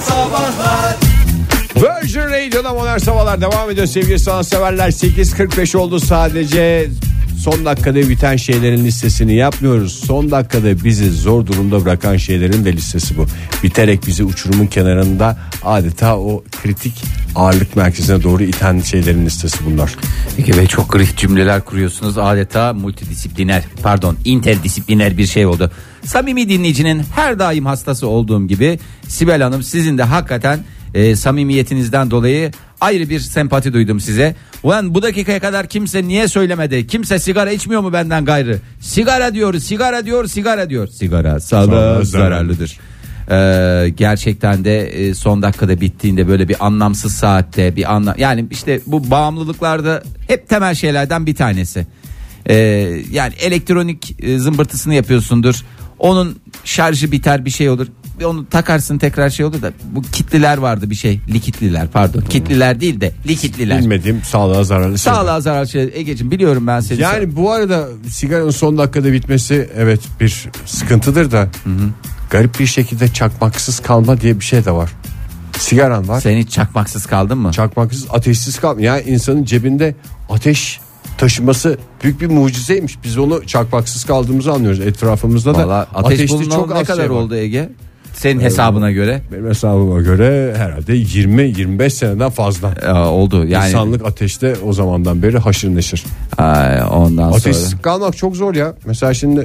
Sabahlar. Virgin Radio'da modern sabahlar devam ediyor sevgili sanatseverler. 8.45 oldu sadece son dakikada biten şeylerin listesini yapmıyoruz son dakikada bizi zor durumda bırakan şeylerin de listesi bu biterek bizi uçurumun kenarında adeta o kritik ağırlık merkezine doğru iten şeylerin listesi bunlar Ege Bey çok grif cümleler kuruyorsunuz. Adeta multidisipliner pardon interdisipliner bir şey oldu. Samimi dinleyicinin her daim hastası olduğum gibi Sibel Hanım sizin de hakikaten e, samimiyetinizden dolayı ayrı bir sempati duydum size. Ulan bu dakikaya kadar kimse niye söylemedi? Kimse sigara içmiyor mu benden gayrı? Sigara diyor, sigara diyor, sigara diyor. Sigara sağlığa zararlıdır. Ee, gerçekten de e, son dakikada bittiğinde böyle bir anlamsız saatte bir anlam yani işte bu bağımlılıklarda hep temel şeylerden bir tanesi. Ee, yani elektronik e, zımbırtısını yapıyorsundur. Onun şarjı biter bir şey olur. Onu takarsın tekrar şey olur da bu kitliler vardı bir şey. Likitliler pardon. Kitliler değil de likitliler. bilmediğim sağlığa zararlı şeyler. Sağlığa zarar şey. Egeciğim biliyorum ben seni. Yani bu arada sigaranın son dakikada bitmesi evet bir sıkıntıdır da garip bir şekilde çakmaksız kalma diye bir şey de var. Sigaran var. Sen hiç çakmaksız kaldın mı? Çakmaksız ateşsiz kalma. Yani insanın cebinde ateş taşıması büyük bir mucizeymiş. Biz onu çakmaksız kaldığımızı anlıyoruz. Etrafımızda da Valla ateş ateşli bulunalı ne kadar şey oldu Ege? Senin hesabına göre Benim hesabıma göre herhalde 20-25 seneden fazla. e, oldu. Yani İnsanlık ateşte o zamandan beri haşır neşir. Ay, ondan Ateşsiz sonra. kalmak çok zor ya. Mesela şimdi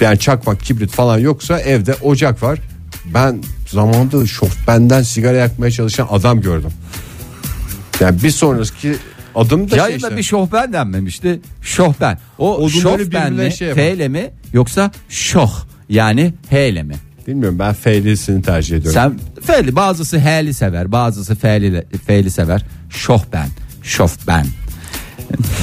e, yani çakmak, kibrit falan yoksa evde ocak var. Ben zamanında şofbenden sigara yakmaya çalışan adam gördüm. Yani bir sonraki adım da şey Yayında işte. bir şohben denmemişti. Şohben. O birbirine mi? şey. F ile mi? Yoksa şoh yani H ile mi? Bilmiyorum ben F'lisini tercih ediyorum. Sen F'li bazısı H'li sever bazısı F'li, F'li sever. Şohben. Şofben.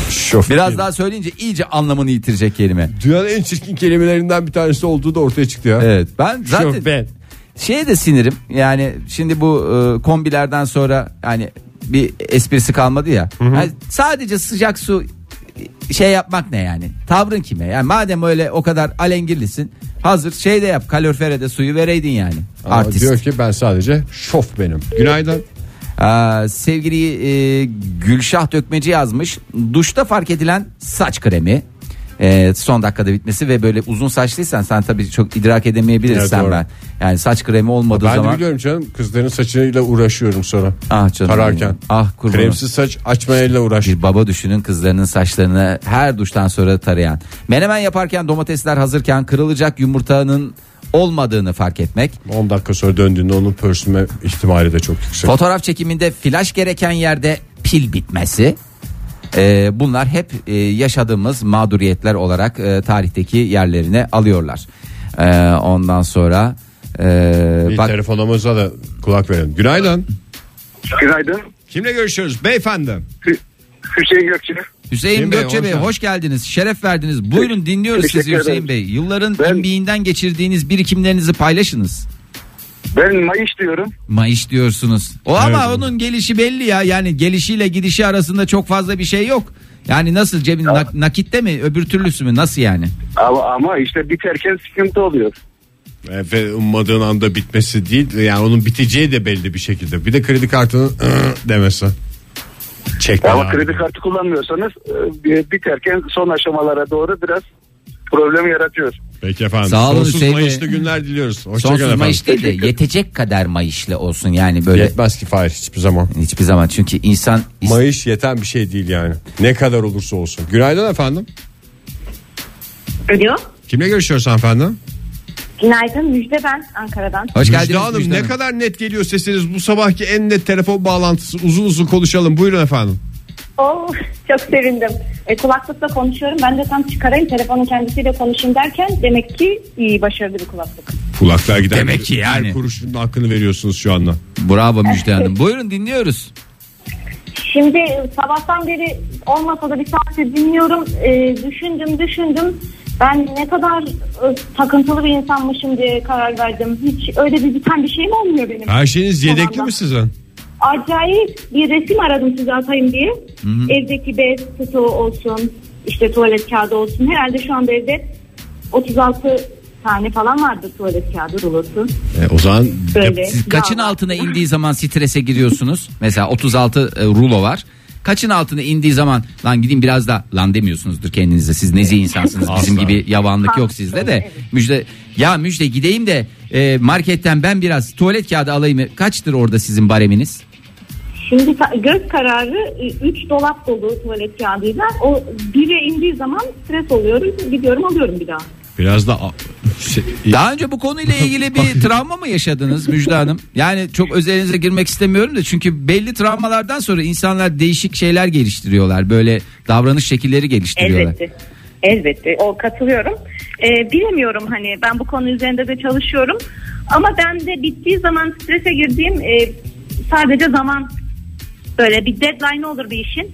Şof Biraz değil. daha söyleyince iyice anlamını yitirecek kelime. Dünyanın en çirkin kelimelerinden bir tanesi olduğu da ortaya çıktı ya. Evet ben zaten Şofben. şeye de sinirim yani şimdi bu e, kombilerden sonra yani bir esprisi kalmadı ya. Yani sadece sıcak su şey yapmak ne yani? Tavrın kime? Yani madem öyle o kadar alengirlisin hazır şeyde yap kalorifere de suyu vereydin yani. Ama Artist. diyor ki ben sadece şof benim. Günaydın. Aa, sevgili e, Gülşah Dökmeci yazmış. Duşta fark edilen saç kremi. E, son dakikada bitmesi ve böyle uzun saçlıysan sen tabii çok idrak edemeyebilirsin Evet, doğru. ben. Yani saç kremi olmadığı Ben de zaman biliyorum canım kızların saçıyla uğraşıyorum sonra. ah canım Tararken. ah kurbanım. Kremsiz saç açmayla uğraş. Bir baba düşünün kızlarının saçlarını her duştan sonra tarayan. Menemen yaparken domatesler hazırken kırılacak yumurtanın olmadığını fark etmek. 10 dakika sonra döndüğünde onun pörsüme ihtimali de çok yüksek. Fotoğraf çekiminde flash gereken yerde pil bitmesi. Ee, bunlar hep e, yaşadığımız mağduriyetler olarak e, tarihteki yerlerini alıyorlar. Ee, ondan sonra e, bir bak telefonumuza da kulak verelim. Günaydın. Günaydın. Kimle görüşüyoruz beyefendi? Hü- Hüseyin Gökçe. Hüseyin Hüseyin Bey, Gökçe hoş Bey geldiniz. hoş geldiniz. Şeref verdiniz. Buyurun dinliyoruz Teşekkür sizi Hüseyin ederim. Bey. Yılların Ben- imbiğinden geçirdiğiniz birikimlerinizi paylaşınız. Ben Mayış diyorum. Mayış diyorsunuz. O ama Evet. onun gelişi belli ya. Yani gelişiyle gidişi arasında çok fazla bir şey yok. Yani nasıl cebin nak- nakitte mi öbür türlüsü mü nasıl yani? Ama, ama işte biterken sıkıntı oluyor. Ve ummadığın anda bitmesi değil yani onun biteceği de belli bir şekilde. Bir de kredi kartının "Iı" demesi. Çekme Ama abi. kredi kartı kullanmıyorsanız e, biterken son aşamalara doğru biraz problem yaratıyor. Peki efendim. Sağ olun Sonsuz Hüseyin Bey. Mayışlı günler diliyoruz. Hoşçakalın Sonsuz efendim. mayış değil de yetecek kadar mayışlı olsun yani böyle Yetmez ki Fahir hiçbir zaman. hiçbir zaman çünkü insan Mayış yeten bir şey değil yani. Ne kadar olursa olsun. Günaydın efendim. Alo. Kimle görüşüyoruz hanımefendi? Günaydın Müjde ben Ankara'dan. hoş Müjde geldiniz Hanım Müjde ne Hanım. kadar net geliyor sesiniz bu sabahki en net telefon bağlantısı uzun uzun konuşalım buyurun efendim. Oo, çok sevindim. E, kulaklıkla konuşuyorum. Ben de tam çıkarayım telefonun kendisiyle konuşayım derken demek ki iyi başarılı bir kulaklık. Kulaklar gider. Demek ki yani. Her kuruşun hakkını veriyorsunuz şu anda. Bravo Müjde Hanım. Buyurun dinliyoruz. Şimdi sabahtan beri olmasa da bir saattir dinliyorum. E, düşündüm düşündüm. Ben ne kadar e, takıntılı bir insanmışım diye karar verdim. Hiç öyle bir biten bir şeyim olmuyor benim. Her şeyiniz yedekli Tamam. mi sizin? Acayip bir resim aradım size atayım diye. Evdeki bez stoğu olsun, işte tuvalet kağıdı olsun. Herhalde şu anda evde 36 tane falan vardı tuvalet kağıdı rulosu. E, o zaman Böyle. Siz kaçın yağlar. altına indiği zaman strese giriyorsunuz? Mesela 36 e, rulo var. Kaçın altına indiği zaman lan gideyim biraz da lan demiyorsunuzdur kendinize. Siz nezih insansınız. Bizim gibi yavanlık yok sizde de. Evet. Müjde ya müjde gideyim de e, marketten ben biraz tuvalet kağıdı alayım. Kaçtır orada sizin bareminiz? Şimdi göz kararı 3 dolap dolu tuvalet kağıdıyla o bire indiği zaman stres oluyorum. Gidiyorum alıyorum bir daha. biraz da şey, Daha önce bu konuyla ilgili bir travma mı yaşadınız Müjde Hanım? Yani çok özelinize girmek istemiyorum da çünkü belli travmalardan sonra insanlar değişik şeyler geliştiriyorlar. Böyle davranış şekilleri geliştiriyorlar. Elbette. Elbette. O katılıyorum. Ee, bilemiyorum hani ben bu konu üzerinde de çalışıyorum. Ama ben de bittiği zaman strese girdiğim e, sadece zaman böyle bir deadline olur bir işin.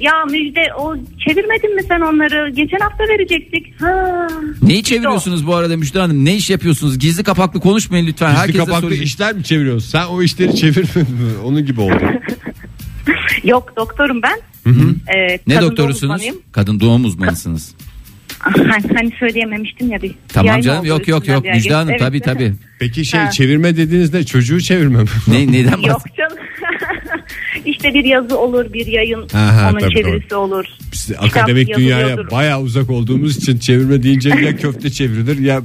Ya müjde o çevirmedin mi sen onları? Geçen hafta verecektik. Ha. Neyi çeviriyorsunuz bu arada Müjde Hanım? Ne iş yapıyorsunuz? Gizli kapaklı konuşmayın lütfen. gizli Herkese kapaklı soracağım. işler mi çeviriyorsun? Sen o işleri çevirmedin mi? Onun gibi oldu. Yok doktorum ben. Ee, Ne kadın doktorusunuz? Kadın doğum uzmanısınız. Hani, hani söyleyememiştim ya bir. tamam canım yok yok yok Müjde. Hanım Evet. tabii tabii. Peki şey Ha. çevirme dediğinizde çocuğu çevirme mi? Ne, neyden Yok bahsediyorsunuz? canım. İşte bir yazı olur, bir yayın, Aha, onun tabii, çevirisi olur. Biz akademik dünyaya bayağı uzak olduğumuz için çevirme deyince ya köfte çevrilir ya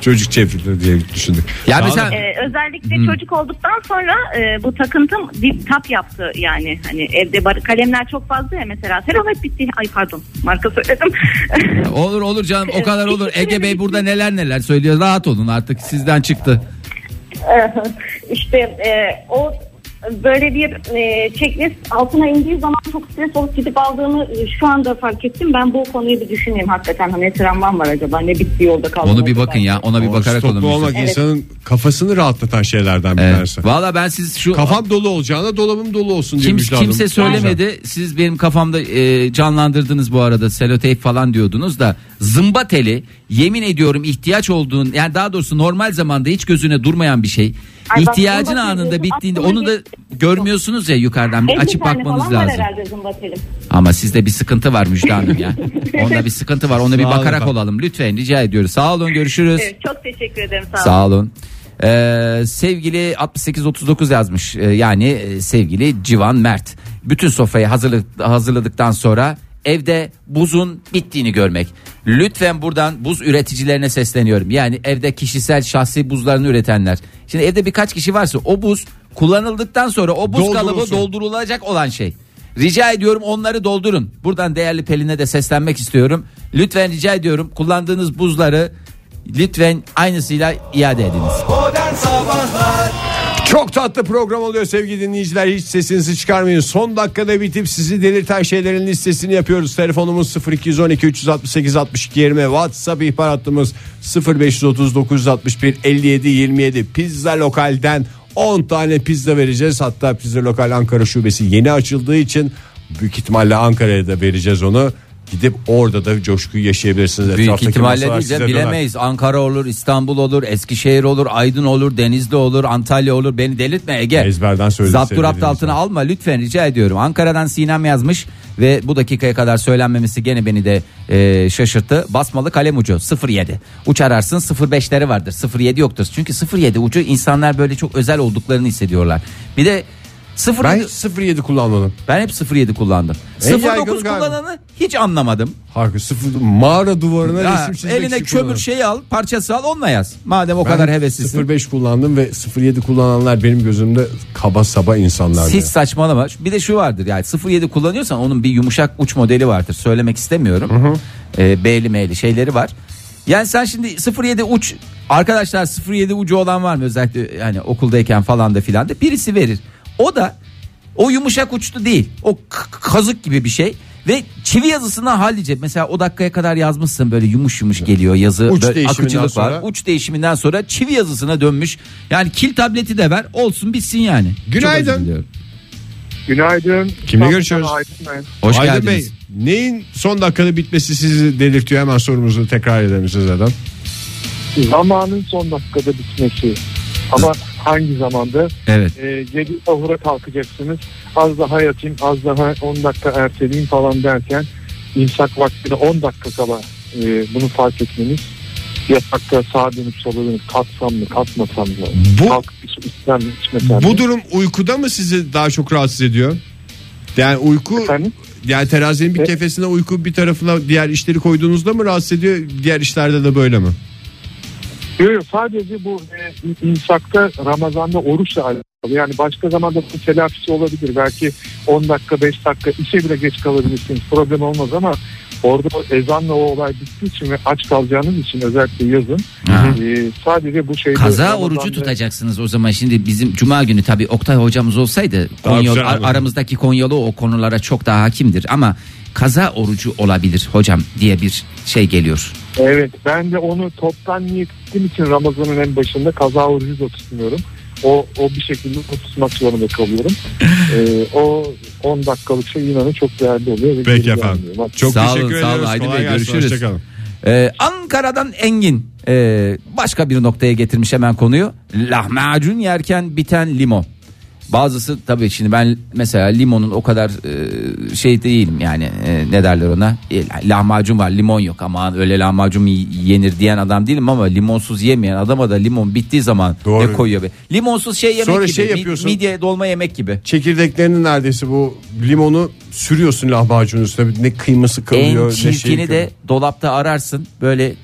çocuk çevrilir diye düşündük. Ya mesela- Ee, özellikle Hmm. çocuk olduktan sonra e, bu takıntım bir tap yaptı yani hani evde bar- kalemler çok fazla ya mesela Seramet bitti ay pardon marka söyledim Olur olur canım o kadar olur. Ege Bey burada neler neler söylüyor. Rahat olun artık sizden çıktı. işte e, o böyle bir e, checklist altına indiği zaman çok stres olup gidip aldığımı e, şu anda fark ettim. Ben bu konuyu bir düşüneyim hakikaten. Hani ne travmam var acaba? Ne bitti yolda kaldım? Onu bir bakın ya ona bir bakarak olun. stoklu olmak Evet. insanın kafasını rahatlatan şeylerden bir Evet. tanesi. Valla ben siz şu Kafam dolu olacağına dolabım dolu olsun diye Kim, Müjde Hanım. kimse söylemedi. Siz benim kafamda e, canlandırdınız bu arada seloteyp falan diyordunuz da zımba teli yemin ediyorum ihtiyaç olduğun yani daha doğrusu normal zamanda hiç gözüne durmayan bir şey. Ay bak, İhtiyacın teli anında bittiğinde onu da görmüyorsunuz ya yukarıdan bir 50 açıp bakmanız lazım. Ama sizde bir sıkıntı var Müjde Hanım ya. Onda bir sıkıntı var. Ona bir olun bakarak efendim. olalım lütfen rica ediyoruz. Sağ olun görüşürüz. Evet, çok teşekkür ederim sağ olun. Sağ olun. Ee, sevgili 6839 yazmış. Ee, yani e, sevgili Civan Mert. Bütün sofrayı hazırladık, hazırladıktan sonra evde buzun bittiğini görmek. Lütfen buradan buz üreticilerine sesleniyorum. Yani evde kişisel şahsi buzlarını üretenler. Şimdi evde birkaç kişi varsa o buz kullanıldıktan sonra o buz kalıbı doldurulacak olan şey. Rica ediyorum onları doldurun. Buradan değerli Pelin'e de seslenmek istiyorum. Lütfen rica ediyorum kullandığınız buzları lütfen aynısıyla iade ediniz. Çok tatlı program oluyor sevgili dinleyiciler. Hiç sesinizi çıkarmayın. Son dakikada bitip sizi delirten şeylerin listesini yapıyoruz. Telefonumuz 0212 368 62 20. WhatsApp ihbar hattımız 0530 961 57 27. Pizza Lokal'den 10 tane pizza vereceğiz. Hatta Pizza Lokal Ankara şubesi yeni açıldığı için büyük ihtimalle Ankara'ya da vereceğiz onu. Gidip orada da coşkuyu yaşayabilirsiniz. Büyük Etraftaki ihtimalle masalar diyeceğim size döner. bilemeyiz. Ankara olur, İstanbul olur, Eskişehir olur, Aydın olur, Denizli olur, Antalya olur. Beni delirtme Ege. Ezberden söyle Zapturapt altına alma lütfen rica ediyorum. Ankara'dan Sinem yazmış ve bu dakikaya kadar söylenmemesi gene beni de e, şaşırttı. Basmalı kalem ucu 07. Uç ararsın 05'leri vardır. 07 yoktur. Çünkü 07 ucu insanlar böyle çok özel olduklarını hissediyorlar. Bir de 07 Ben ben, 07 kullanmadım. ben hep 07 kullandım. En yaygını 09 galiba. kullananı hiç anlamadım. Harika sıfır mağara duvarına Ya, resim çizmek eline için kömür kullanırım. şeyi al parçası al onunla yaz. Madem o Ben kadar heveslisin. 05 kullandım ve 07 kullananlar benim gözümde kaba saba insanlar. Hiç saçmalama. Bir de şu vardır yani 07 kullanıyorsan onun bir yumuşak uç modeli vardır. Söylemek istemiyorum. Ee, B'li M'li şeyleri var. Yani sen şimdi 07 uç arkadaşlar 07 ucu olan var mı özellikle yani okuldayken falan da filan da birisi verir. O da o yumuşak uçlu değil. O kazık gibi bir şey. Ve çivi yazısından hallice mesela o dakikaya kadar yazmışsın böyle yumuş yumuş geliyor yazı Uç böyle değişiminden akıcılık sonra- var. Uç değişiminden sonra çivi yazısına dönmüş. Yani kil tableti de ver olsun bitsin yani. Günaydın. Günaydın. Kimle görüşüyoruz? Aydın ben. Hoş Aydın geldiniz. Bey neyin son dakikada bitmesi sizi delirtiyor hemen sorumuzu tekrar edelim sizlerden. Zamanın son dakikada bitmesi. Ama hangi zamanda? Evet. E, 7 sahura kalkacaksınız. Az daha yatayım, az daha 10 dakika erteleyeyim falan derken imsak vaktine 10 dakika kala e, bunu fark etmeniz yatakta sağa dönüp sola dönüp kalksam mı kalkmasam mı? Bu- Kalk iç- içsem mi içmesem mi? Bu durum uykuda mı sizi daha çok rahatsız ediyor? Yani uyku Efendim? yani terazinin bir E- kefesine uyku bir tarafına diğer işleri koyduğunuzda mı rahatsız ediyor? Diğer işlerde de böyle mi? Yok yok sadece bu e, imsakta Ramazan'da oruçla alakalı. Yani başka zamanda bu telafisi olabilir. Belki 10 dakika 5 dakika işe bile geç kalabilirsiniz. Problem olmaz ama orada o ezanla o olay bittiği için ve aç kalacağınız için özellikle yazın e, sadece bu şeyde Kaza Ramazan'da- orucu tutacaksınız o zaman şimdi bizim cuma günü tabii Oktay hocamız olsaydı Konyalı, ar- aramızdaki Konyalı o konulara çok daha hakimdir ama kaza orucu olabilir hocam diye bir şey geliyor. Evet ben de onu toptan niyet ettiğim için Ramazan'ın en başında kaza orucu da tutmuyorum. O, o bir şekilde tutmak zorunda kalıyorum. Ee, o 10 dakikalık şey inanın çok değerli oluyor. Peki geri efendim. Çok Sağ olun, teşekkür sağ olun ediyoruz. Aydın Kolay Bey, gelsin, görüşürüz. hoşçakalın. Ee, Ankara'dan Engin ee, başka bir noktaya getirmiş hemen konuyu. Lahmacun yerken biten limon. Bazısı tabii şimdi ben mesela limonun o kadar e, şey değilim yani e, ne derler ona E, lahmacun var limon yok ama öyle lahmacun yenir diyen adam değilim ama limonsuz yemeyen adama da limon bittiği zaman Doğru. ne koyuyor be. Limonsuz şey yemek Sonra gibi şey yapıyorsun. midye dolma yemek gibi. Çekirdeklerini neredeyse bu limonu sürüyorsun lahmacunun üstüne. Ne kıyması kalıyor En ne şey çirkini kalıyor. de dolapta ararsın böyle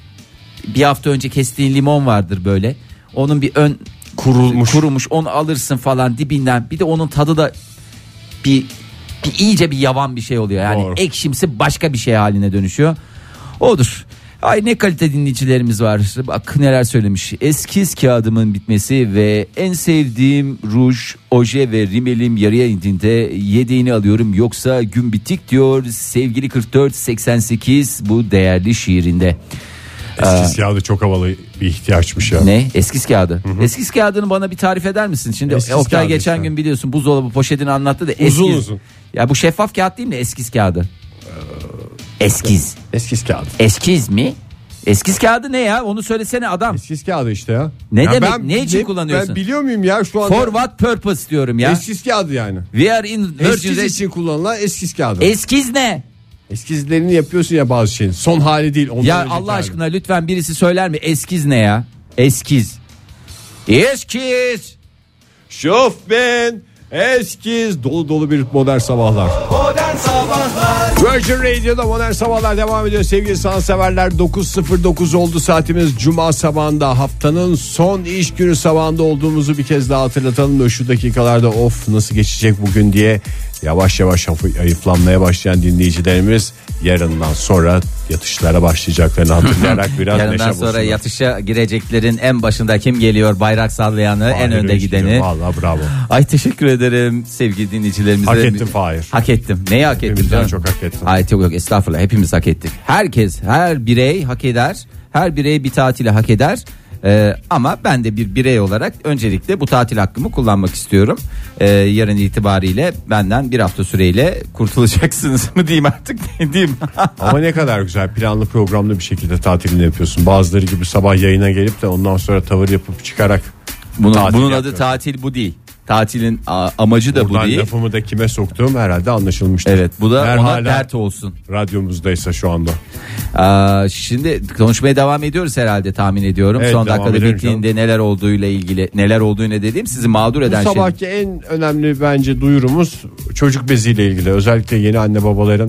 bir hafta önce kestiğin limon vardır böyle onun bir ön Kurulmuş. kurumuş onu alırsın falan dibinden bir de onun tadı da bir, bir iyice bir yavan bir şey oluyor yani Doğru. ekşimsi başka bir şey haline dönüşüyor odur Ay ne kalite dinleyicilerimiz var. Bak neler söylemiş. Eskiz kağıdımın bitmesi ve en sevdiğim ruj, oje ve rimelim yarıya indiğinde yedeğini alıyorum. Yoksa gün bitik diyor sevgili 4488 bu değerli şiirinde. Eski siyahı çok havalı bir ihtiyaçmış ya. Ne? Eskiz kağıdı. Eskiz kağıdını bana bir tarif eder misin? Şimdi Eskiz Oktay kağıdı geçen işte. gün biliyorsun buzdolabı poşetini anlattı da Uzun eskiz. uzun. Ya bu şeffaf kağıt değil mi eskiz kağıdı? Eskiz. Eskiz kağıdı. Eskiz mi? Eskiz kağıdı ne ya? Onu söylesene adam. Eskiz kağıdı işte ya. Ne Ya demek? Ne için ne- kullanıyorsun? Ben biliyor muyum ya şu anda? For what purpose diyorum ya. Eskiz kağıdı yani. We are in Virgin Eskiz Red- için kullanılan eskiz kağıdı. Eskiz ne? Eskizlerini yapıyorsun ya bazı şeyin. Son hali değil. ondan Ya önceki Allah hali. aşkına lütfen birisi söyler mi? Eskiz ne ya? Eskiz. Eskiz. Şofben eskiz dolu dolu bir modern sabahlar. Virgin Radio'da modern sabahlar devam ediyor sevgili sanatseverler 9.09 oldu saatimiz Cuma sabahında haftanın son iş günü sabahında olduğumuzu bir kez daha hatırlatalım da şu dakikalarda of nasıl geçecek bugün diye yavaş yavaş hafif ayıflanmaya başlayan dinleyicilerimiz yarından sonra yatışlara başlayacaklarını hatırlayarak biraz neşe Yarından sonra bulsunlar. yatışa gireceklerin en başında kim geliyor? Bayrak sallayanı, en Fahir önde Öğüç gideni. Vallahi bravo. Ay teşekkür ederim sevgili dinleyicilerimize. Hak ettin Fahir. Hak ettim. Neyi hak ettim? Hepimizden çok hak ettin. Ay yok yok estağfurullah hepimiz hak ettik. Herkes her birey hak eder. Her birey bir tatili hak eder. Ee, ama ben de bir birey olarak öncelikle bu tatil hakkımı kullanmak istiyorum. Ee, yarın itibariyle benden bir hafta süreyle kurtulacaksınız mı diyeyim artık ne diyeyim. Ama ne kadar güzel planlı programlı bir şekilde tatilini yapıyorsun. Bazıları gibi sabah yayına gelip de ondan sonra tavır yapıp çıkarak bunun, bunun adı tatil bu değil. Tatilin a- amacı da bu Buradan değil. lafımı da kime soktuğum herhalde anlaşılmıştır. Evet bu da Eğer ona hala dert olsun. Radyomuzdaysa şu anda. Aa, şimdi konuşmaya devam ediyoruz herhalde tahmin ediyorum. Evet, Son devam dakikada edelim bittiğinde neler olduğuyla ilgili neler olduğunu dediğim sizi mağdur Bu eden şey. sabahki en önemli bence duyurumuz çocuk beziyle ilgili. Özellikle yeni anne babaların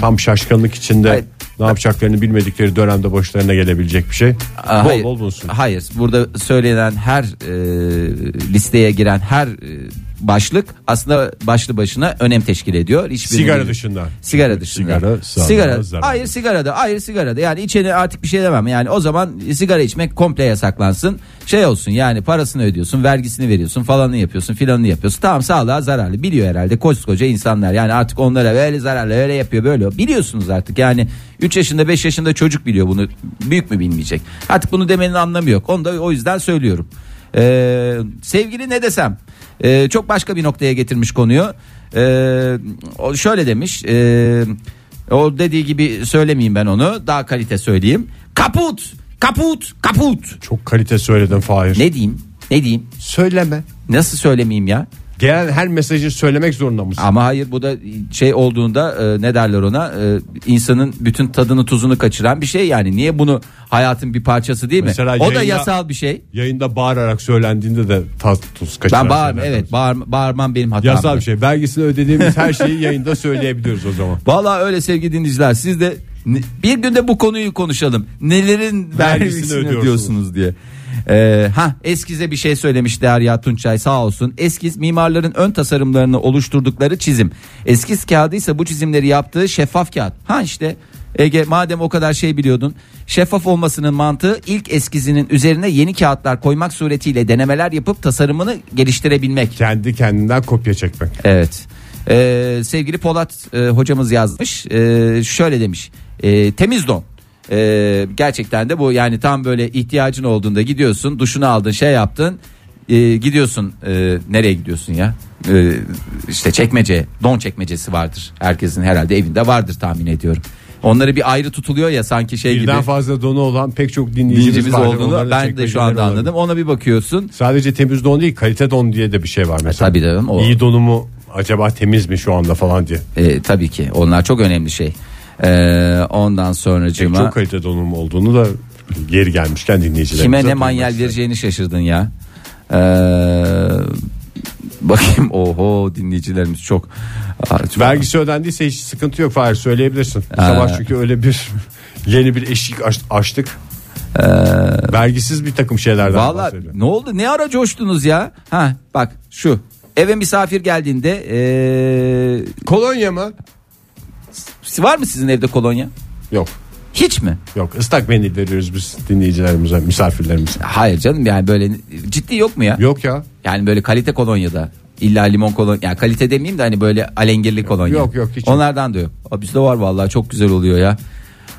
tam şaşkınlık içinde Hayır. Ne yapacaklarını bilmedikleri dönemde başlarına gelebilecek bir şey. Aa, bol hayır, bol bulunsun. Hayır burada söylenen her e, listeye giren her e, başlık aslında başlı başına önem teşkil ediyor. Hiçbirini Sigara dışında. Sigara dışında. Sigara sağlığa sigara. zararlı. Hayır sigarada. Hayır sigarada. Yani içene artık bir şey demem. Yani o zaman sigara içmek komple yasaklansın. Şey olsun yani parasını ödüyorsun, vergisini veriyorsun, falanını yapıyorsun, filanını yapıyorsun. Tamam sağlığa zararlı. Biliyor herhalde koskoca insanlar. Yani artık onlara böyle zararlı öyle yapıyor böyle. Biliyorsunuz artık. Yani 3 yaşında 5 yaşında çocuk biliyor bunu. Büyük mü bilmeyecek. Artık bunu demenin anlamı yok. Onu da o yüzden söylüyorum. Ee, sevgili ne desem Ee, çok başka bir noktaya getirmiş konuyu. Ee, o şöyle demiş. ee, o dediği gibi söylemeyeyim ben onu. Daha kalite söyleyeyim. Kaput, kaput, kaput. Çok kalite söyledin Fahir. Ne diyeyim? Ne diyeyim? Söyleme. Nasıl söylemeyeyim ya? Gelen her mesajı söylemek zorunda mısın? Ama hayır bu da şey olduğunda e, ne derler ona e, insanın bütün tadını tuzunu kaçıran bir şey yani niye bunu hayatın bir parçası değil mi? Mesela o da yasal bir şey. Yayında bağırarak söylendiğinde de tat tuz kaçıran Ben bağır, evet bağır, bağırmam benim hatam. Yasal bir şey. Vergisini ödediğimiz her şeyi yayında söyleyebiliyoruz o zaman. Vallahi öyle sevgili dinleyiciler siz de bir günde bu konuyu konuşalım. Nelerin vergisini ödüyorsunuz. ödüyorsunuz diye. Ee, ha eskize bir şey söylemiş Derya Tunçay sağ olsun. Eskiz mimarların ön tasarımlarını oluşturdukları çizim. Eskiz kağıdıysa bu çizimleri yaptığı şeffaf kağıt. Ha işte Ege madem o kadar şey biliyordun. Şeffaf olmasının mantığı ilk eskizinin üzerine yeni kağıtlar koymak suretiyle denemeler yapıp tasarımını geliştirebilmek. Kendi kendinden kopya çekmek. Evet. Ee, sevgili Polat e, hocamız yazmış. Ee, şöyle demiş. Ee, temiz don. Ee, gerçekten de bu yani tam böyle ihtiyacın olduğunda gidiyorsun duşunu aldın şey yaptın Ee, gidiyorsun. E, nereye gidiyorsun ya? Ee, işte çekmece don çekmecesi vardır. Herkesin herhalde evinde vardır tahmin ediyorum. Onları bir ayrı tutuluyor ya sanki şey Birden gibi. fazla donu olan pek çok dinleyicimiz, olduğunu ben de şu anda olabilir. anladım. Ona bir bakıyorsun. Sadece temiz don değil kalite don diye de bir şey var mesela. tabii canım, o- İyi donu mu acaba temiz mi şu anda falan diye. E, tabii ki. Onlar çok önemli şey Ee, ondan sonracığıma çok kalite donum olduğunu da geri gelmişken dinleyicilerimize Kime ne manyel vereceğini şaşırdın ya. Ee, bakayım oho dinleyicilerimiz çok. Vergisi ödendiyse hiç sıkıntı yok Fahir söyleyebilirsin. Bu Aa. sabah çünkü öyle bir yeni bir eşik aç- açtık. Vergisiz bir takım şeylerden bahsediyor. ne oldu ne ara coştunuz ya? Ha bak şu eve misafir geldiğinde ee, Kolonya mı? Var mı sizin evde kolonya? Yok. Hiç mi? Yok ıslak mendil veriyoruz biz dinleyicilerimize, misafirlerimize. Hayır canım yani böyle ciddi yok mu ya? Yok ya. Yani böyle kalite kolonyada illa limon kolonya yani kalite demeyeyim de hani böyle alengirli kolonya. Yok, yok, hiç yok. Onlardan da yok. O bizde var vallahi çok güzel oluyor ya.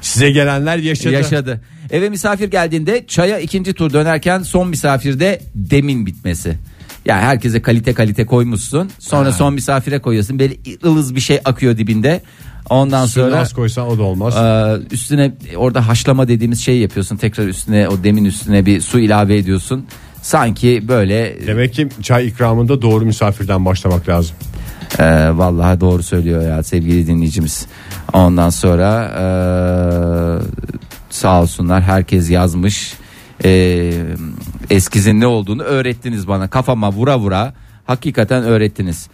Size gelenler yaşadı. Yaşadı. Eve misafir geldiğinde çaya ikinci tur dönerken son misafirde demin bitmesi. Yani herkese kalite kalite koymuşsun. Sonra son misafire koyuyorsun. Böyle ılız bir şey akıyor dibinde. Ondan Suyunu sonra az koysan o da olmaz. e, üstüne orada haşlama dediğimiz şeyi yapıyorsun. Tekrar üstüne o demin üstüne bir su ilave ediyorsun. Sanki böyle Demek ki çay ikramında doğru misafirden başlamak lazım. e, vallahi doğru söylüyor ya sevgili dinleyicimiz. Ondan sonra e, sağ olsunlar herkes yazmış. E, eskizin ne olduğunu öğrettiniz bana kafama vura vura hakikaten öğrettiniz.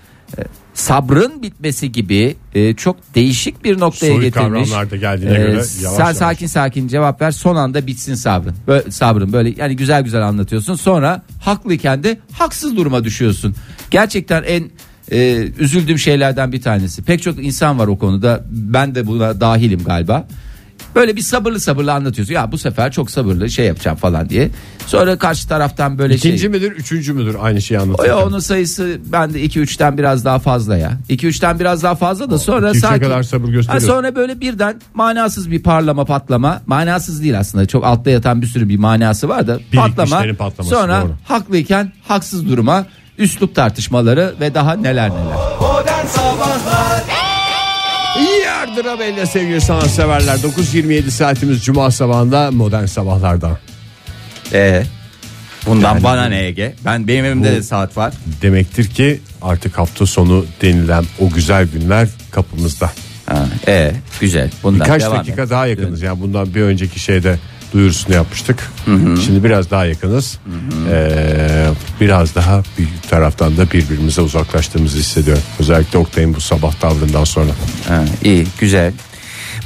E, sabrın bitmesi gibi e, çok değişik bir noktaya Soyut getirmiş. kavramlar da geldiğine göre yavaş sen yavaş. sakin sakin cevap ver son anda bitsin sabrın. Böyle, sabrın böyle yani güzel güzel anlatıyorsun. Sonra haklıyken de haksız duruma düşüyorsun. Gerçekten en e, üzüldüğüm şeylerden bir tanesi. Pek çok insan var o konuda. Ben de buna dahilim galiba. Böyle bir sabırlı sabırlı anlatıyorsun. Ya bu sefer çok sabırlı şey yapacağım falan diye. Sonra karşı taraftan böyle İkinci şey. midir, üçüncü müdür aynı şeyi O anlatırken? ya onun sayısı bende 2-3'ten biraz daha fazla ya. 2-3'ten biraz daha fazla da sonra sakin. kadar sabır Ha, gösteriyorsun. sonra böyle birden manasız bir parlama patlama. Manasız değil aslında. Çok altta yatan bir sürü bir manası var da patlama. patlaması, Sonra doğru. haklıyken haksız duruma üslup tartışmaları ve daha neler neler. Yardıra belli sevgili sanatseverler 9.27 saatimiz Cuma sabahında modern sabahlarda. Ee, bundan bana ne Ege? Ben benim evimde de saat var. Demektir ki artık hafta sonu denilen o güzel günler kapımızda. Ha, ee, güzel. Bundan Birkaç devam dakika et. daha yakınız. Yani bundan bir önceki şeyde duyurusunu yapmıştık. Şimdi biraz daha yakınız. Ee, biraz daha bir taraftan da birbirimize uzaklaştığımızı hissediyorum. Özellikle Oktay'ın bu sabah tavrından sonra. Ha, iyi güzel.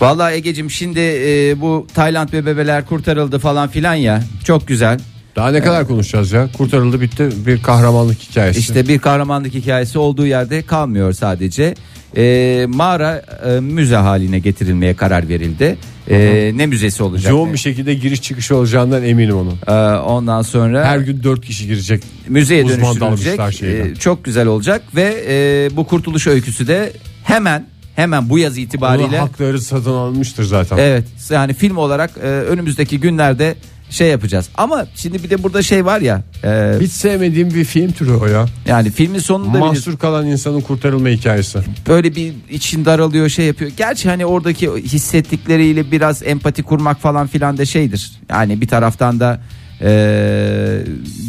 Vallahi Ege'cim şimdi e, bu Tayland bebeler kurtarıldı falan filan ya çok güzel. Daha ne kadar konuşacağız ya? Kurtarıldı bitti bir kahramanlık hikayesi. İşte bir kahramanlık hikayesi olduğu yerde kalmıyor sadece. E, mağara e, müze haline getirilmeye karar verildi. E, ne müzesi olacak? Yoğun bir şekilde giriş çıkış olacağından eminim onun. E, ondan sonra Her gün dört kişi girecek. müzeye uzman dönüştürülecek. şeyden. E, çok güzel olacak ve e, bu kurtuluş öyküsü de hemen hemen bu yaz Onun itibariyle hakları satın alınmıştır zaten. Evet yani film olarak e, önümüzdeki günlerde şey yapacağız. Ama şimdi bir de burada şey var ya e, Hiç sevmediğim bir film türü o ya. yani filmin sonunda Mahsur kalan insanın kurtarılma hikayesi. böyle bir için daralıyor şey yapıyor. Gerçi hani oradaki hissettikleriyle biraz empati kurmak falan filan da şeydir. Yani bir taraftan da e,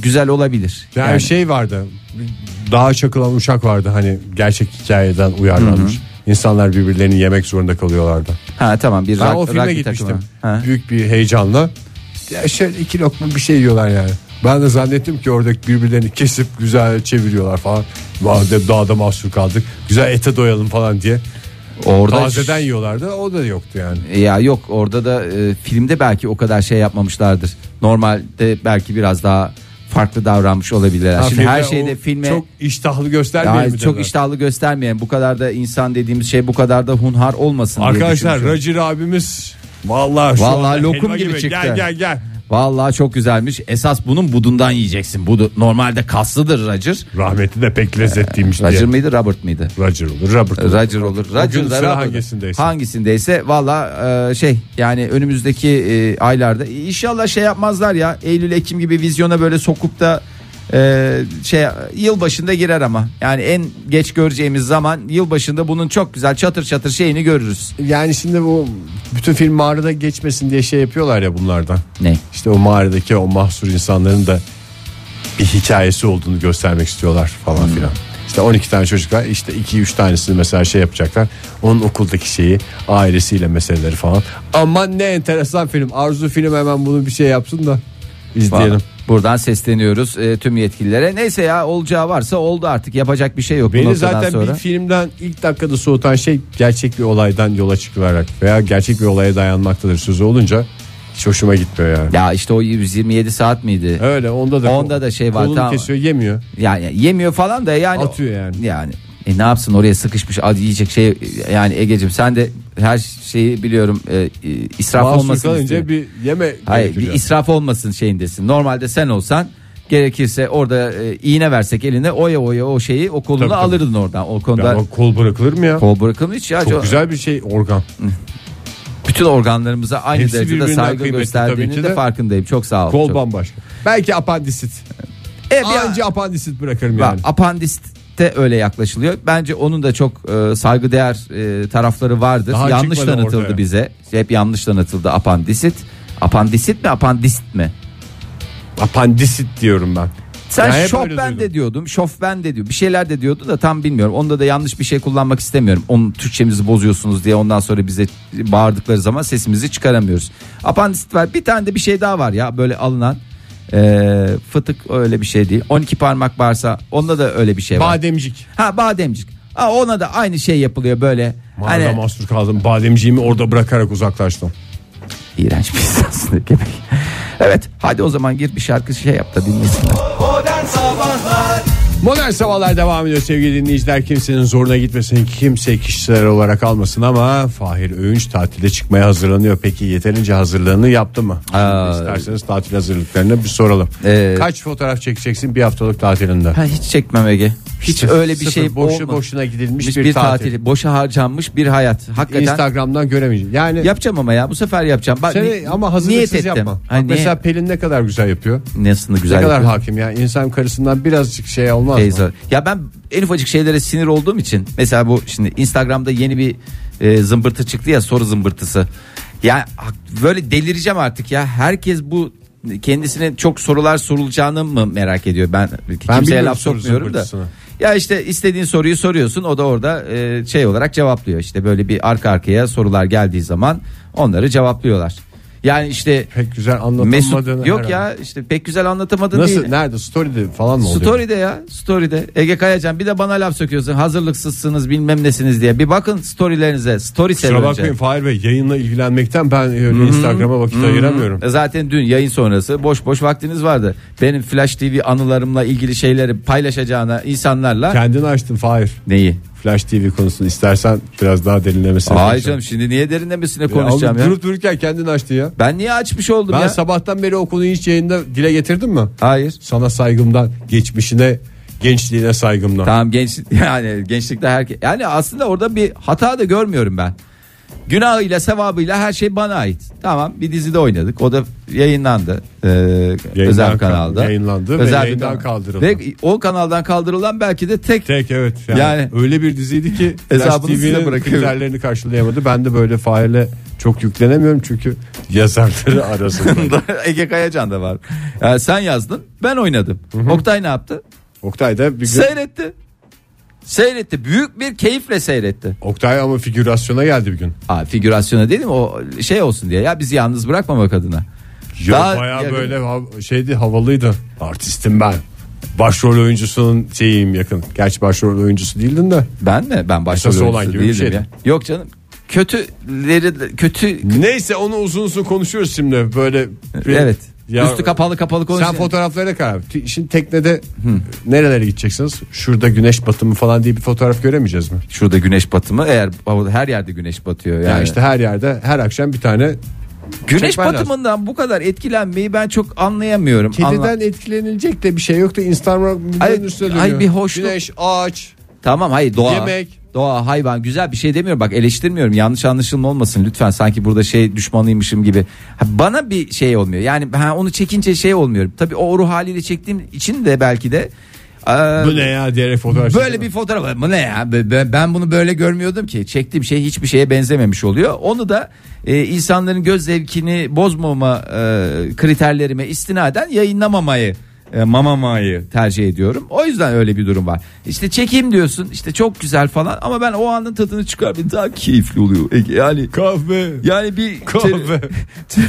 güzel olabilir. Yani, Yani, şey vardı. dağa çakılan uçak vardı hani gerçek hikayeden uyarlanmış. İnsanlar birbirlerini yemek zorunda kalıyorlardı. Ha tamam bir Ben rak- o filme gitmiştim. takımı. Ha. Büyük bir heyecanla. Ya şöyle iki lokma bir şey yiyorlar yani. Ben de zannettim ki oradaki birbirlerini kesip güzel çeviriyorlar falan. Madem dağda mahsur kaldık. Güzel ete doyalım falan diye. Orada Tazeden yiyorlardı. O da yoktu yani. Ya yok orada da e, filmde belki o kadar şey yapmamışlardır. Normalde belki biraz daha farklı davranmış olabilirler. Ha, Şimdi her şeyde filme çok iştahlı göstermeyelim Ya mi çok iştahlı göstermeyen bu kadar da insan dediğimiz şey bu kadar da hunhar olmasın diye Arkadaşlar düşünmüşüm. Roger abimiz vallahi şu Vallahi anda lokum helva gibi çıktı. Gel gel gel. Vallahi çok güzelmiş. Esas bunun budundan yiyeceksin. Budu normalde kaslıdır Roger. Rahmetli de pek lezzetliymiş diye. Roger mıydı Robert mıydı? Roger olur Robert olur. Roger olur. Roger da Robert. hangisindeyse. Hangisindeyse valla e, şey yani önümüzdeki e, aylarda inşallah şey yapmazlar ya Eylül Ekim gibi vizyona böyle sokup da e, şey yıl başında girer ama yani en geç göreceğimiz zaman yıl başında bunun çok güzel çatır çatır şeyini görürüz. Yani şimdi bu bütün film mağarada geçmesin diye şey yapıyorlar ya bunlardan. Ne? İşte o mağaradaki o mahsur insanların da bir hikayesi olduğunu göstermek istiyorlar falan filan. İşte 12 tane çocuk var işte 2-3 tanesini mesela şey yapacaklar. Onun okuldaki şeyi ailesiyle meseleleri falan. Aman ne enteresan film. Arzu film hemen bunu bir şey yapsın da izleyelim. Buradan sesleniyoruz e, tüm yetkililere. Neyse ya olacağı varsa oldu artık yapacak bir şey yok Beni zaten sonra. bir filmden ilk dakikada soğutan şey gerçek bir olaydan yola çıkılarak veya gerçek bir olaya dayanmaktadır sözü olunca hiç hoşuma gitmiyor yani. Ya işte o 127 saat miydi? Öyle onda da Onda da şey var, kolunu tamam. kesiyor yemiyor. Yani yemiyor falan da yani Atıyor yani. Yani e ne yapsın oraya sıkışmış az yiyecek şey yani Egecim sen de her şeyi biliyorum e, e, israf Mahsur olmasın istiyor. bir yeme Hayır bir israf olmasın şeyindesin. Normalde sen olsan gerekirse orada e, iğne versek eline oya oya o şeyi o kolunu Tabii, tabii. alırdın oradan. O konuda Ya kol bırakılır mı ya? kol bırakılmış hiç ya. Çok güzel bir şey organ. Bütün organlarımıza aynı Hepsi derecede saygı gösterdiğinin tabii de de. farkındayım. Çok sağ ol. Kol Çok- bambaşka. Belki apandisit. E, bir- Anca apandisit bırakırım Bak, yani. Apandiste öyle yaklaşılıyor. Bence onun da çok e, saygıdeğer e, tarafları vardır. Daha yanlış çıkmadı tanıtıldı ortaya. bize. Hep yanlış tanıtıldı apandisit. Apandisit mi apandist mi? Apandisit diyorum ben. Sen Ya hep öyle şofben duydum. de diyordum. Şofben de diyor. Bir şeyler de diyordu da tam bilmiyorum. Onda da yanlış bir şey kullanmak istemiyorum. Onun Türkçemizi bozuyorsunuz diye ondan sonra bize bağırdıkları zaman sesimizi çıkaramıyoruz. Apandisit var. Bir tane de bir şey daha var ya böyle alınan. E, fıtık öyle bir şey değil. 12 parmak varsa onda da öyle bir şey var. Bademcik. Ha bademcik. Ha, ona da aynı şey yapılıyor böyle. Mağarada Hani mahsur kaldım. Bademciğimi orada bırakarak uzaklaştım. iğrenç bir insansın. Evet hadi o zaman gir bir şarkı şey yap da dinlesinler. Modern Sabahlar devam ediyor sevgili dinleyiciler. Kimsenin zoruna gitmesin, kimse kişisel olarak almasın ama Fahir Öğünç tatile çıkmaya hazırlanıyor. Peki yeterince hazırlığını yaptı mı? Aa. İsterseniz tatil hazırlıklarını bir soralım. Ee, Kaç fotoğraf çekeceksin bir haftalık tatilinde? Ha, hiç çekmem Ege. Hiç İşte öyle bir sıfır, şey boşu olmadı. boşuna gidilmiş Hiç bir, tatil. Boşa harcanmış bir hayat. Hakikaten Instagram'dan göremeyeceğim. Yani yapacağım ama ya bu sefer yapacağım. Bak, seni ni- ama niyet hazırlıksız ettim. yapma. Ha, Bak mesela Pelin ne kadar güzel yapıyor. Nasıl güzel ne kadar yapıyor. hakim ya. İnsan karısından birazcık şey olmaz Teyze. mı? Ya ben en ufacık şeylere sinir olduğum için mesela bu şimdi Instagram'da yeni bir e, zımbırtı çıktı ya soru zımbırtısı. Ya böyle delireceğim artık ya. Herkes bu kendisine çok sorular sorulacağını mı merak ediyor? Ben, kimseye bilmiyorum laf sokmuyorum da. Ya işte istediğin soruyu soruyorsun o da orada e, şey olarak cevaplıyor. İşte böyle bir arka arkaya sorular geldiği zaman onları cevaplıyorlar. Yani işte Pek güzel Mesut anlatamadığını yok herhalde. ya işte pek güzel anlatamadın Nasıl değil. nerede story'de falan mı oluyor? Story'de ya story'de Ege Kayacan bir de bana laf söküyorsun hazırlıksızsınız bilmem nesiniz diye bir bakın storylerinize story Kusura önce. bakmayın Fahir Bey yayınla ilgilenmekten ben öyle Instagram'a vakit ayıramıyorum. E Zaten dün yayın sonrası boş boş vaktiniz vardı. Benim Flash TV anılarımla ilgili şeyleri paylaşacağına insanlarla Kendini açtın Fahir. neyi? Flash TV konusunu istersen biraz daha derinlemesine. Ay konuşalım. canım şimdi niye derinlemesine Ya konuşacağım ya? Durup dururken kendini açtın ya. Ben niye açmış oldum Ben ya? sabahtan beri o konuyu hiç yayında dile getirdim mi? Hayır. Sana saygımdan, geçmişine, gençliğine saygımdan. Tamam genç yani gençlikte herkes yani aslında orada bir hata da görmüyorum ben. Günahıyla sevabıyla her şey bana ait. Tamam bir dizide oynadık. O da yayınlandı. Ee, özel kal- kanalda. yayınlandı ve bir yayından kanal. kaldırıldı. Ve o kanaldan kaldırılan belki de tek Tek evet. Yani, Yani- öyle bir diziydi ki Hesabını size TV'nin bırakıyorum. kriterlerini karşılayamadı. Ben de böyle Fahir'le çok yüklenemiyorum çünkü yazarları arasında. Ege Kayacan da var. Yani sen yazdın ben oynadım. Oktay ne yaptı? Oktay da bir gün Seyretti. Seyretti. Büyük bir keyifle seyretti. Oktay ama figürasyona geldi bir gün. Aa, figürasyona dedim o şey olsun diye ya bizi yalnız bırakmamak adına. Ya Daha- bayağı ya- böyle hav- şeydi havalıydı. Artistim ben. Başrol oyuncusunun şeyiyim yakın. Gerçi başrol oyuncusu değildin de. Ben mi? Ben başrol Esas olan oyuncusu gibi bir değildim şeydi. ya. Yok canım. Kötüleri kötü Neyse onu uzun uzun konuşuyoruz şimdi. Böyle bir- evet. Ya- Üstü kapalı kapalı Sen konuşuyor. fotoğraflara karar. ver. Şimdi teknede nerelere gideceksiniz? Şurada güneş batımı falan diye bir fotoğraf göremeyeceğiz mi? Şurada güneş batımı eğer her yerde güneş batıyor yani. Yani işte her yerde her akşam bir tane güneş çekmen lazım. batımından bu kadar etkilenmeyi ben çok anlayamıyorum. Kediden Anla- etkilenilecek de bir şey yok da Instagram Ay- videonun üstüne ay dönüyor. bir hoşluk- Güneş, ağaç. Tamam hayır doğa. Yemek. Doğa, hayvan güzel bir şey demiyorum. Bak eleştirmiyorum. Yanlış anlaşılma olmasın lütfen. Sanki burada şey düşmanıymışım gibi. Ha, bana bir şey olmuyor. Yani ha, onu çekince şey olmuyorum. Tabii o ruh haliyle çektiğim için de belki de e, Bu ne ya diyerek fotoğraf Böyle bir fotoğraf bu ne ya Ben- bunu böyle görmüyordum ki çektiğim şey hiçbir şeye benzememiş oluyor onu da e, insanların göz zevkini bozmama e, kriterlerime istinaden yayınlamamayı mamamayı tercih ediyorum o yüzden öyle bir durum var işte çekeyim diyorsun işte çok güzel falan ama ben o anın tadını çıkarmayayım daha keyifli oluyor Ege. yani Kahve. yani bir Kahve. te-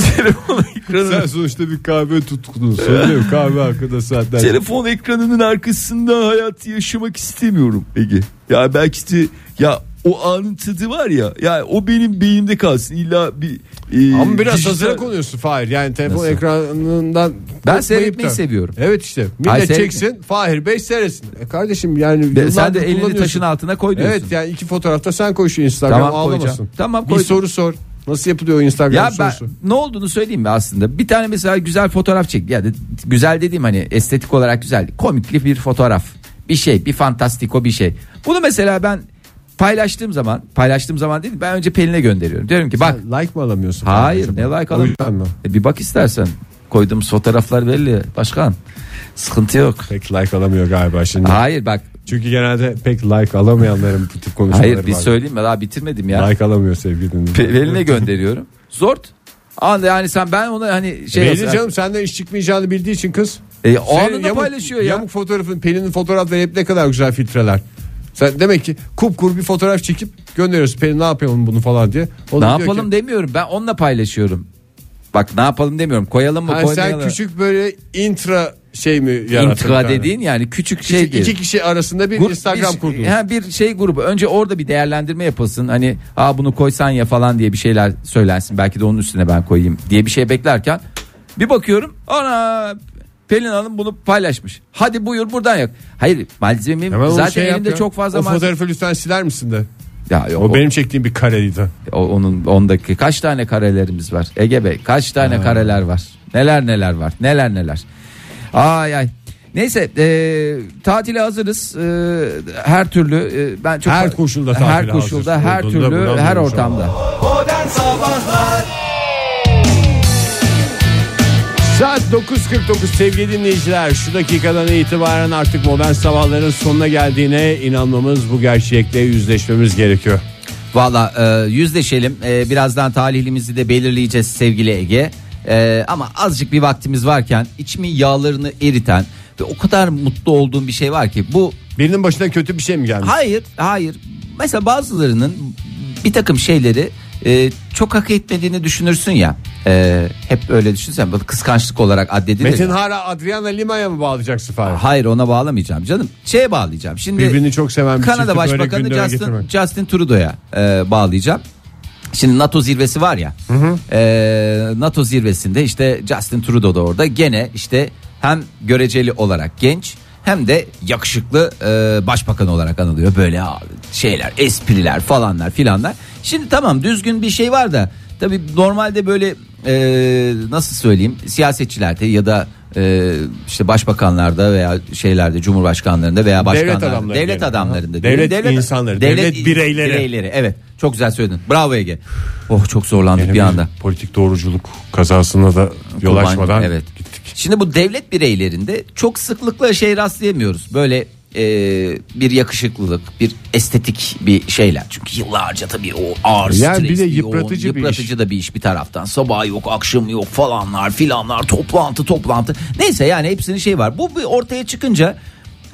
telefon ekranı Sen sonuçta bir kahve değil mi? Kahve hakkında saatler. Telefon ekranının arkasında hayatı yaşamak istemiyorum Ege. Ya belki de ya o anın tadı var ya ya o benim beynimde kalsın illa bir e, Ama biraz dijital- hazıra konuyorsun Fahir. Yani telefon Nasıl? ekranından Ben seyretmeyi da- seviyorum. Evet işte. Millet Hayır, çeksin Fahir Bey seyretsin. E kardeşim yani Be- sen de elini taşın altına koy diyorsun. Evet yani iki fotoğrafta sen koy şu Instagram Tamam, ağlamasın. koyacağım. Tamam, Bir koyacağım. soru sor. Nasıl yapılıyor o Instagram Ya ben sorusu? ne olduğunu söyleyeyim mi aslında? Bir tane mesela güzel fotoğraf çek. Ya da güzel dediğim hani estetik olarak güzel. Komikli bir fotoğraf. Bir şey, bir fantastiko bir şey. Bunu mesela ben paylaştığım zaman, paylaştığım zaman değil ben önce Pelin'e gönderiyorum. Diyorum ki bak Like mı alamıyorsun? Hayır ne like mi? E, bir bak istersen. Koyduğumuz fotoğraflar belli başkan. Sıkıntı yok. Pek like alamıyor galiba şimdi. Hayır bak. Çünkü genelde pek like alamayanların bu tip konuşmaları Hayır bir var. söyleyeyim mi daha bitirmedim ya. Like alamıyor sevgili dinleyiciler. Pe- Pelin'e gönderiyorum. Zort. Anda yani sen ben ona hani şey Belli canım senden iş çıkmayacağını bildiği için kız. E, o Senin anında paylaşıyor ya. Yamuk fotoğrafın Pelin'in fotoğrafları hep ne kadar güzel filtreler. Sen demek ki kupkuru bir fotoğraf çekip gönderiyorsun. Pelin ne yapalım bunu falan diye. O da Ne diyor yapalım ki, demiyorum. Ben onunla paylaşıyorum. Bak ne yapalım demiyorum. Koyalım mı "Ha, sen koymayalım. küçük böyle intra şey mi yarattın? intra bir tane? dediğin yani küçük şey Küçük değil. iki kişi arasında bir Grup- Instagram bir, kurdunuz. Ha, bir şey grubu. Önce orada bir değerlendirme yapılsın. Hani Aa, bunu koysan ya falan diye bir şeyler söylensin. Belki de onun üstüne ben koyayım diye bir şey beklerken bir bakıyorum ana Pelin Hanım bunu paylaşmış. Hadi buyur buradan yak. Hayır malzemem Hemen onu zaten şey yap elimde ya. çok fazla O malzeme. fotoğrafı lütfen siler misin de. Ya yok, O, o, benim çektiğim bir kareydi. o- onun ondaki kaç tane karelerimiz var? Ege Bey kaç tane kareler var? Neler neler var? Neler neler. Ay ay. Neyse e, tatile hazırız. E, her türlü e, ben çok Her koşulda tatile her koşulda hazır her olduğunda türlü buradan her duymuş ortamda. Saat 9.49 sevgili dinleyiciler. Şu dakikadan itibaren artık modern sabahların sonuna geldiğine inanmamız bu gerçekle yüzleşmemiz gerekiyor. Valla e, yüzleşelim. E, birazdan talihlimizi de belirleyeceğiz sevgili Ege. E, ama azıcık bir vaktimiz varken içimin yağlarını eriten ve o kadar mutlu olduğum bir şey var ki bu Birinin başına kötü bir şey mi gelmiş? Hayır, hayır. Mesela bazılarının bir takım şeyleri e, çok hak etmediğini düşünürsün ya. E, hep öyle düşünsen böyle kıskançlık olarak addedilir. Metin. Hara Adriana Lima'ya mı bağlayacaksın Fahir? Hayır ona bağlamayacağım canım. Şeye bağlayacağım. Şimdi Birbirini çok seven bir Kanada Başbakanı Justin, getirmek. Justin Trudeau'ya e, bağlayacağım. Şimdi NATO zirvesi var ya. e, NATO zirvesinde işte Justin Trudeau da orada gene işte hem göreceli olarak genç hem de yakışıklı e, başbakan olarak anılıyor. Böyle şeyler, espriler falanlar filanlar. Şimdi tamam düzgün bir şey var da tabii normalde böyle e, nasıl söyleyeyim siyasetçilerde ya da e, işte başbakanlarda veya şeylerde cumhurbaşkanlarında veya başkanlarda devlet diyelim. adamlarında Devlet diyelim. insanları, devlet bireyleri. evet çok güzel söyledin bravo Ege oh çok zorlandık Yani bir anda Politik doğruculuk kazasına da yol Kurban- açmadan evet. gittik. Şimdi bu devlet bireylerinde çok sıklıkla şey rastlayamıyoruz. Böyle e, bir yakışıklılık, bir estetik bir şeyler. Çünkü yıllarca tabii o ağır Yani bir de yıpratıcı yoğun, bir yıpratıcı iş. da bir iş bir taraftan. Sabah yok, akşam yok falanlar filanlar, toplantı toplantı. Neyse yani hepsinin şey var. Bu bir ortaya çıkınca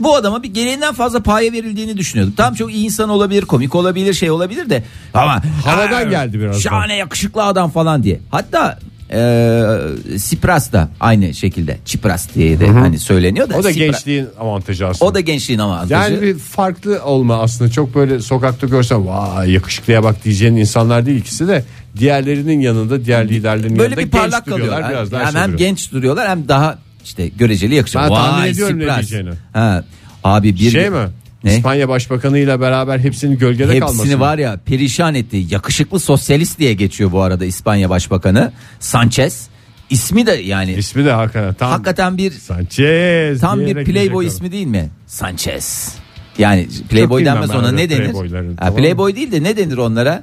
bu adama bir gereğinden fazla paye verildiğini düşünüyordum. Tam çok iyi insan olabilir, komik olabilir, şey olabilir de ama Havadan "Aa, geldi biraz da." Şahane yakışıklı adam falan diye. Hatta e, Sipras da aynı şekilde Çipras diye de hani söyleniyor da. O da Sipra- gençliğin avantajı aslında. O da gençliğin avantajı. Yani bir farklı olma aslında çok böyle sokakta görsen vay yakışıklıya bak diyeceğin insanlar değil ikisi de diğerlerinin yanında diğer liderlerin böyle yanında bir parlak genç duruyorlar biraz daha Yani şey hem duruyor. genç duruyorlar hem daha işte göreceli yakışıklı. Ben tahmin Vay, ediyorum ne diyeceğini. Ha, abi bir şey mi? Ne? İspanya Başbakanı ile beraber hepsinin gölgede kalması. Hepsini mı? var ya perişan etti. Yakışıklı sosyalist diye geçiyor bu arada İspanya Başbakanı Sanchez. İsmi de yani İsmi de hakikaten tam hakikaten bir Sanchez tam bir diyerek playboy ismi değil mi? Sanchez. Yani playboy bilmem denmez ben ona öyle ne denir? playboyları, Ha, tamam mı? playboy değil de ne denir onlara?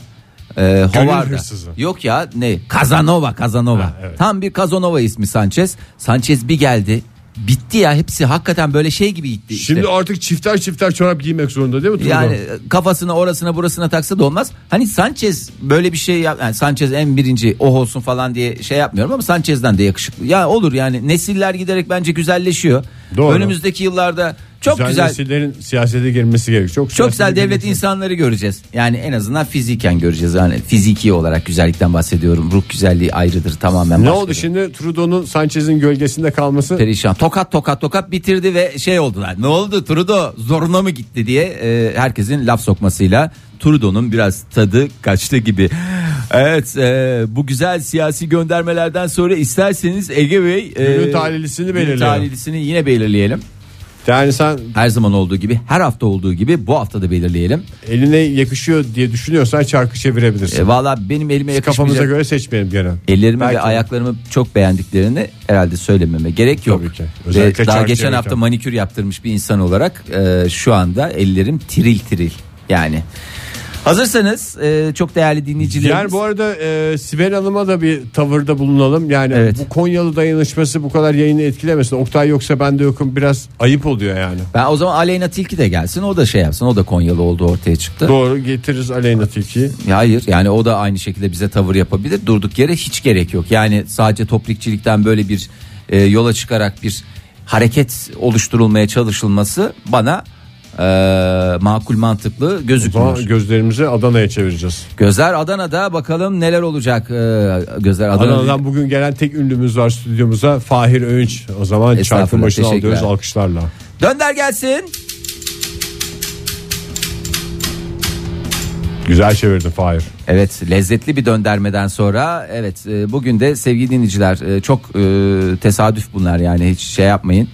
Ee, Hovarda. Yok ya ne? Casanova, Casanova. Ha, evet. Tam bir Casanova ismi Sanchez. Sanchez bir geldi. Bitti ya hepsi hakikaten böyle şey gibi gitti. işte. Şimdi artık çifter çifter çorap giymek zorunda değil mi? Turbo? Yani kafasına orasına burasına taksa da olmaz. Hani Sanchez böyle bir şey yap yani Sanchez en birinci o olsun falan diye şey yapmıyorum ama Sanchez'den de yakışıklı. Ya olur yani nesiller giderek bence güzelleşiyor. Doğru. Önümüzdeki yıllarda çok güzel, güzel nesillerin siyasete girmesi gerek. Çok, çok güzel devlet girmesi- insanları göreceğiz. Yani en azından fiziken göreceğiz. Yani fiziki olarak güzellikten bahsediyorum. Ruh güzelliği ayrıdır tamamen. Ne oldu şimdi Trudeau'nun Sanchez'in gölgesinde kalması? Perişan. Tokat tokat tokat bitirdi ve şey oldular. Ne oldu Trudeau zoruna mı gitti diye e, herkesin laf sokmasıyla Trudeau'nun biraz tadı kaçtı gibi. Evet e, bu güzel siyasi göndermelerden sonra isterseniz Ege Bey e, Günün talihlisini günün belirleyelim. talihlisini yine belirleyelim. Yani sen Her zaman olduğu gibi her hafta olduğu gibi bu hafta da belirleyelim. eline yakışıyor diye düşünüyorsan çarkı çevirebilirsin. E, Valla benim elime Kafamıza yakışmayacak göre seçmeyelim gene. ellerimi Belki- ve ayaklarımı çok beğendiklerini herhalde söylememe gerek yok. Tabii ki. Ve Özellikle daha çark geçen çevirirken. hafta manikür yaptırmış bir insan olarak e, şu anda ellerim tiril tiril yani. Hazırsanız e, çok değerli dinleyicilerimiz. Yani bu arada e, Sibel Hanım'a da bir tavırda bulunalım. Yani Evet. bu Konyalı dayanışması bu kadar yayını etkilemesin. Oktay yoksa ben de yokum biraz ayıp oluyor yani. Ben o zaman Aleyna Tilki de gelsin o da şey yapsın o da Konyalı olduğu ortaya çıktı. Doğru getiririz Aleyna Tilki'yi. Ya Hayır yani o da aynı şekilde bize tavır yapabilir durduk yere hiç gerek yok. Yani sadece toplikçilikten böyle bir e, yola çıkarak bir hareket oluşturulmaya çalışılması bana e, makul mantıklı gözükmüyor. gözlerimizi Adana'ya çevireceğiz. Gözler Adana'da bakalım neler olacak. Ee, gözler Adana'da. Adana'dan bugün gelen tek ünlümüz var stüdyomuza Fahir Öğünç. O zaman çarkın başına alıyoruz alkışlarla. Dönder gelsin. Güzel çevirdin Fahir. Evet lezzetli bir döndermeden sonra evet e, bugün de sevgili dinleyiciler e, çok e, tesadüf bunlar yani hiç şey yapmayın.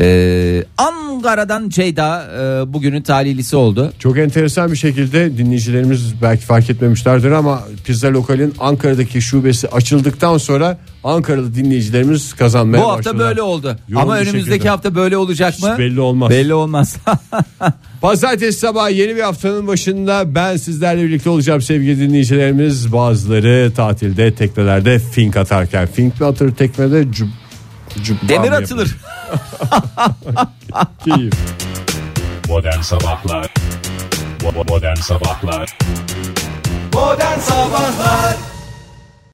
E, Ankara'dan Ceyda e, bugünün talihlisi oldu. Çok enteresan bir şekilde dinleyicilerimiz belki fark etmemişlerdir ama pizza lokalin Ankara'daki şubesi açıldıktan sonra Ankaralı dinleyicilerimiz kazanmaya Bu hafta başladılar. böyle oldu. Yoğun Ama önümüzdeki şekilde. hafta böyle olacak mı? Hiç belli olmaz. Belli olmaz. Pazartesi sabahı yeni bir haftanın başında ben sizlerle birlikte olacağım sevgili dinleyicilerimiz. Bazıları tatilde teknelerde fink atarken fink mi atır teknede cüb, cübba Demir atılır. Keyif. Modern Sabahlar Modern Sabahlar Modern Sabahlar